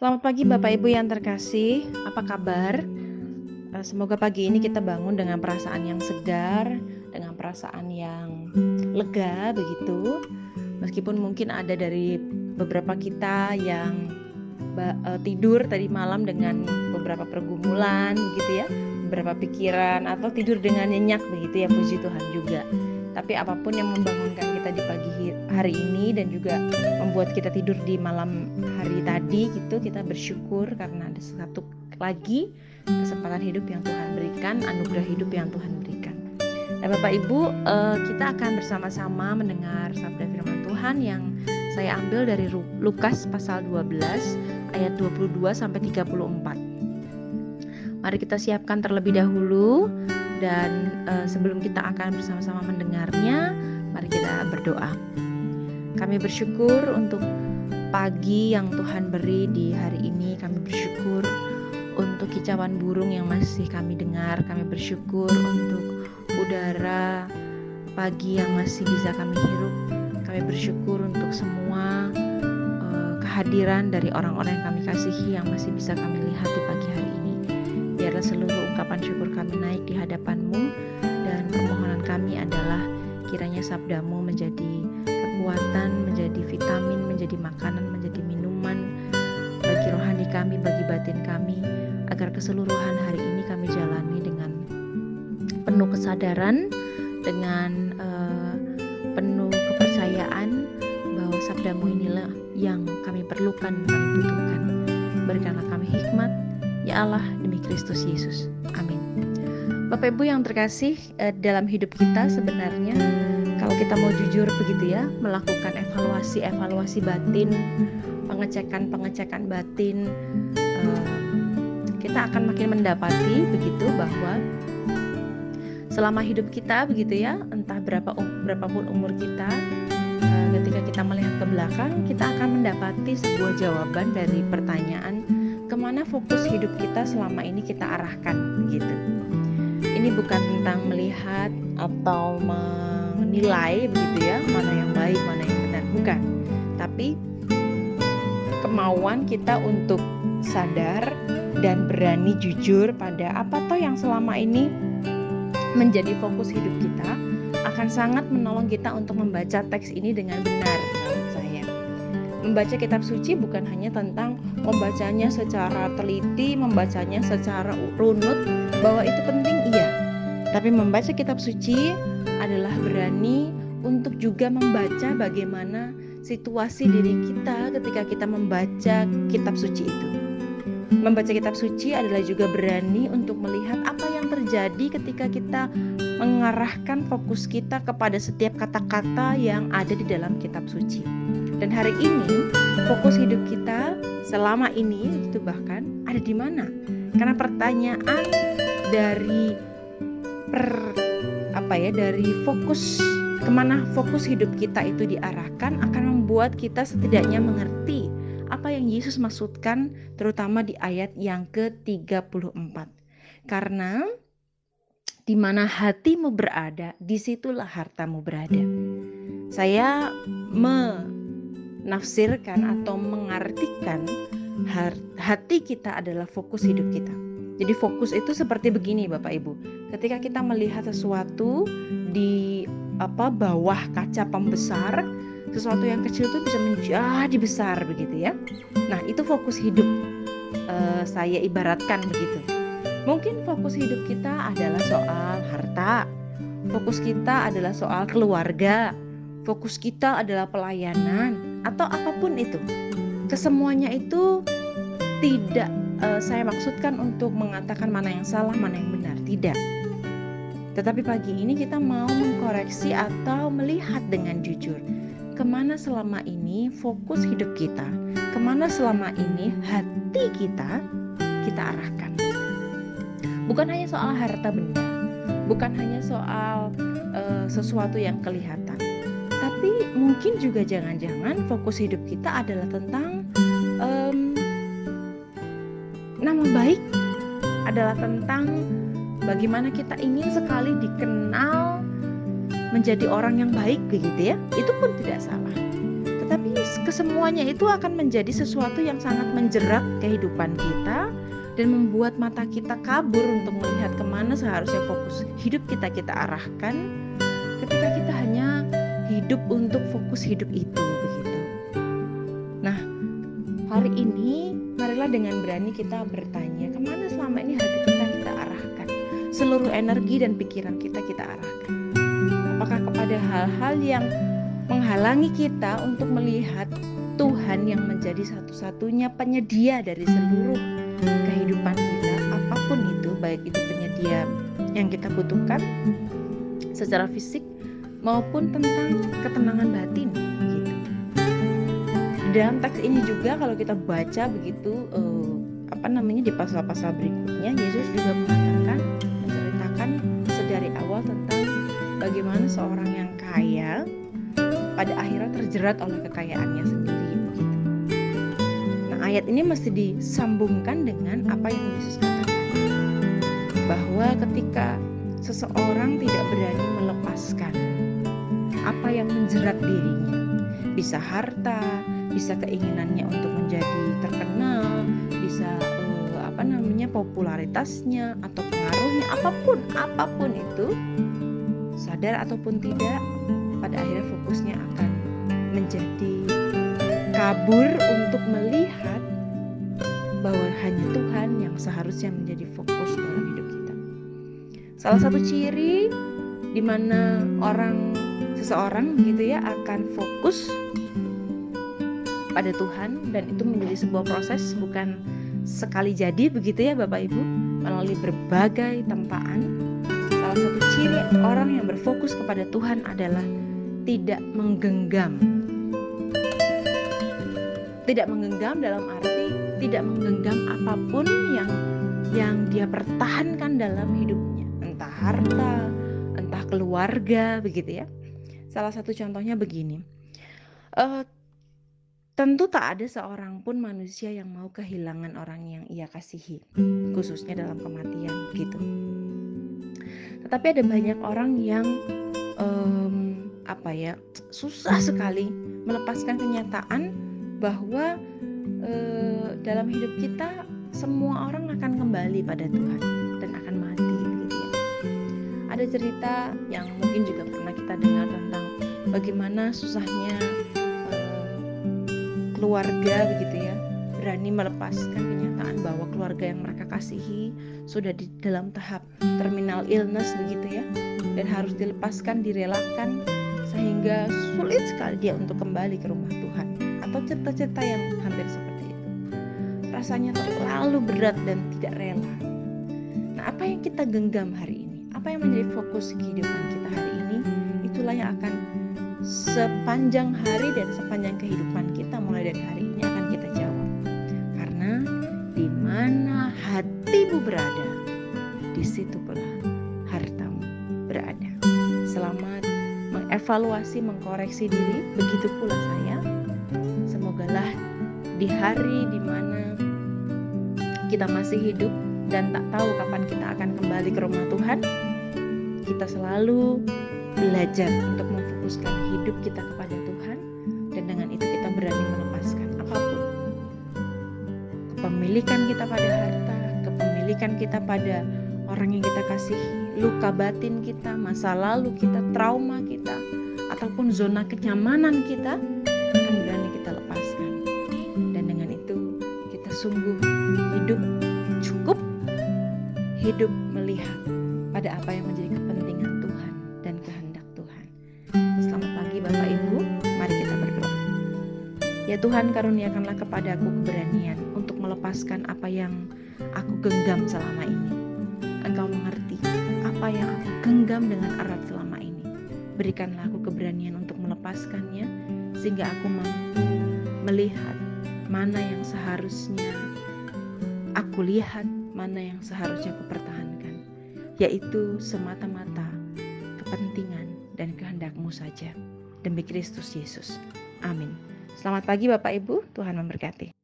Selamat pagi Bapak Ibu yang terkasih, apa kabar? Eh, semoga pagi ini kita bangun dengan perasaan yang segar, dengan perasaan yang lega begitu. Meskipun mungkin ada dari beberapa kita yang uh, tidur tadi malam dengan beberapa pergumulan gitu ya, beberapa pikiran atau tidur dengan nyenyak begitu ya puji Tuhan juga. Tapi apa pun yang membangunkan kita di pagi hari ini dan juga membuat kita tidur di malam hari tadi gitu, kita bersyukur karena ada satu lagi kesempatan hidup yang Tuhan berikan, anugerah hidup yang Tuhan berikan. Nah, Bapak Ibu, eh, kita akan bersama-sama mendengar sabda firman Tuhan yang saya ambil dari Lukas pasal 12 ayat 22 sampai 34. Mari kita siapkan terlebih dahulu dan uh, sebelum kita akan bersama-sama mendengarnya, mari kita berdoa. Kami bersyukur untuk pagi yang Tuhan beri di hari ini. Kami bersyukur untuk kicauan burung yang masih kami dengar. Kami bersyukur untuk udara pagi yang masih bisa kami hirup. Kami bersyukur untuk semua uh, kehadiran dari orang-orang yang kami kasihi yang masih bisa kami lihat di pagi hari ini. Biarlah seluruh ungkapan syukur kami naik di hadapan-Mu dan permohonan kami adalah kiranya sabdamu menjadi kekuatan, menjadi vitamin, menjadi makanan, menjadi minuman bagi rohani kami, bagi batin kami, agar keseluruhan hari ini kami jalani dengan penuh kesadaran, dengan uh, penuh kepercayaan bahwa sabdamu inilah yang kami perlukan, kami butuhkan. Berikanlah kami hikmat, ya Allah, demi Kristus Yesus. Bapak Ibu yang terkasih, eh, dalam hidup kita sebenarnya kalau kita mau jujur begitu ya, melakukan evaluasi-evaluasi batin, pengecekan-pengecekan batin, eh, kita akan makin mendapati begitu bahwa selama hidup kita begitu ya, entah berapa um, berapapun umur kita, eh, ketika kita melihat ke belakang, kita akan mendapati sebuah jawaban dari pertanyaan ke mana fokus hidup kita selama ini kita arahkan gitu. Ini bukan tentang melihat atau menilai begitu ya mana yang baik mana yang benar. Bukan, tapi kemauan kita untuk sadar dan berani jujur pada apa toh yang selama ini menjadi fokus hidup kita akan sangat menolong kita untuk membaca teks ini dengan benar membaca kitab suci bukan hanya tentang membacanya secara teliti, membacanya secara runut, bahwa itu penting iya. Tapi membaca kitab suci adalah berani untuk juga membaca bagaimana situasi diri kita ketika kita membaca kitab suci itu. Membaca kitab suci adalah juga berani untuk melihat apa yang terjadi ketika kita mengarahkan fokus kita kepada setiap kata-kata yang ada di dalam kitab suci. Dan hari ini fokus hidup kita selama ini itu bahkan ada di mana? Karena pertanyaan dari per apa ya dari fokus ke mana fokus hidup kita itu diarahkan akan membuat kita setidaknya mengerti apa yang Yesus maksudkan terutama di ayat yang ke-34. Karena di mana hatimu berada, di situlah hartamu berada. Saya menafsirkan atau mengartikan hati kita adalah fokus hidup kita. Jadi fokus itu seperti begini Bapak Ibu. Ketika kita melihat sesuatu di apa bawah kaca pembesar, sesuatu yang kecil itu bisa menjadi besar begitu ya. Nah, itu fokus hidup. Uh, saya ibaratkan begitu. Mungkin fokus hidup kita adalah soal harta, fokus kita adalah soal keluarga, fokus kita adalah pelayanan, atau apa pun itu. Kesemuanya itu tidak uh, saya maksudkan untuk mengatakan mana yang salah, mana yang benar, tidak. Tetapi pagi ini kita mau mengkoreksi atau melihat dengan jujur ke mana selama ini fokus hidup kita, ke mana selama ini hati kita kita arahkan bukan hanya soal harta benda, bukan hanya soal uh, sesuatu yang kelihatan, tapi mungkin juga jangan-jangan fokus hidup kita adalah tentang um, nama baik, adalah tentang bagaimana kita ingin sekali dikenal menjadi orang yang baik begitu ya, itu pun tidak salah. Tetapi kesemuanya itu akan menjadi sesuatu yang sangat menjerat kehidupan kita dan membuat mata kita kabur untuk melihat ke mana seharusnya fokus hidup kita kita arahkan ketika kita hanya hidup untuk fokus hidup itu begitu. Nah, hari ini marilah dengan berani kita bertanya ke mana selama ini hati kita kita arahkan seluruh energi dan pikiran kita kita arahkan apakah kepada hal-hal yang menghalangi kita untuk melihat Tuhan yang menjadi satu-satunya penyedia dari seluruh kehidupan kita, apa pun itu, baik itu penyedia yang kita butuhkan secara fisik maupun tentang ketenangan batin gitu. Dalam teks ini juga kalau kita baca begitu eh, apa namanya di pasal-pasal berikutnya Yesus juga mengatakan menceritakan sedari awal tentang bagaimana seorang yang kaya pada akhirnya terjerat oleh kekayaannya sendiri begitu. Nah, ayat ini mesti disambungkan dengan apa yang Yesus katakan bahwa ketika seseorang tidak berani melepaskan apa yang menjerat dirinya, bisa harta, bisa keinginannya untuk menjadi terkenal, bisa uh, apa namanya popularitasnya atau pengaruhnya apa pun apa pun itu sadar ataupun tidak pada akhirnya fokusnya akan menjadi kabur untuk melihat bahwa hanya Tuhan yang seharusnya menjadi fokus dalam hidup kita. Salah satu ciri di mana orang seseorang gitu ya akan fokus pada Tuhan dan itu menjadi sebuah proses bukan sekali jadi begitu ya Bapak Ibu melalui berbagai tempaan. Salah satu ciri orang yang berfokus kepada Tuhan adalah tidak menggenggam. Tidak menggenggam dalam arti tidak menggenggam apa pun yang yang dia pertahankan dalam entah harta, entah keluarga, begitu ya. Salah satu contohnya begini, uh, tentu tak ada seorang pun manusia yang mau kehilangan orang yang ia kasihi, khususnya dalam kematian, gitu. Tetapi ada banyak orang yang um, apa ya susah sekali melepaskan kenyataan bahwa e, dalam hidup kita semua orang akan kembali pada Tuhan Ada cerita yang mungkin juga pernah kita dengar tentang bagaimana susahnya e, keluarga begitu ya berani melepaskan kenyataan bahwa keluarga yang mereka kasihi sudah di dalam tahap terminal illness begitu ya dan harus dilepaskan direlakan sehingga sulit sekali dia untuk kembali ke rumah Tuhan. Atau cerita-cerita yang hampir seperti itu. Rasanya terlalu berat dan tidak rela. Nah apa yang kita genggam hari apa yang menjadi fokus kehidupan kita hari ini? Itulah yang akan sepanjang hari dan sepanjang kehidupan kita mulai dari hari ini akan kita jawab. Karena di mana hatimu berada di situ pula hartamu berada. Selamat mengevaluasi, mengkoreksi diri, begitu pula saya. Semogalah di hari di mana kita masih hidup dan tak tahu kapan kita akan kembali ke rumah Tuhan, kita selalu belajar untuk memfokuskan hidup kita kepada Tuhan dan dengan itu kita berani melepaskan apa pun. Kepemilikan kita pada harta, kepemilikan kita pada orang yang kita kasihi, luka batin kita, masa lalu kita, trauma kita, ataupun zona kenyamanan kita akan berani kita lepaskan. Dan dengan itu kita sungguh hidup cukup, hidup Ya Tuhan karuniakanlah kepadaku keberanian untuk melepaskan apa yang aku genggam selama ini. Engkau mengerti apa yang aku genggam dengan erat selama ini. Berikanlah aku keberanian untuk melepaskannya, sehingga aku mampu melihat mana yang seharusnya aku lihat, mana yang seharusnya aku pertahankan, yaitu semata-mata kepentingan dan kehendakmu saja. Demi Kristus Yesus. Amin. Selamat pagi Bapak Ibu, Tuhan memberkati.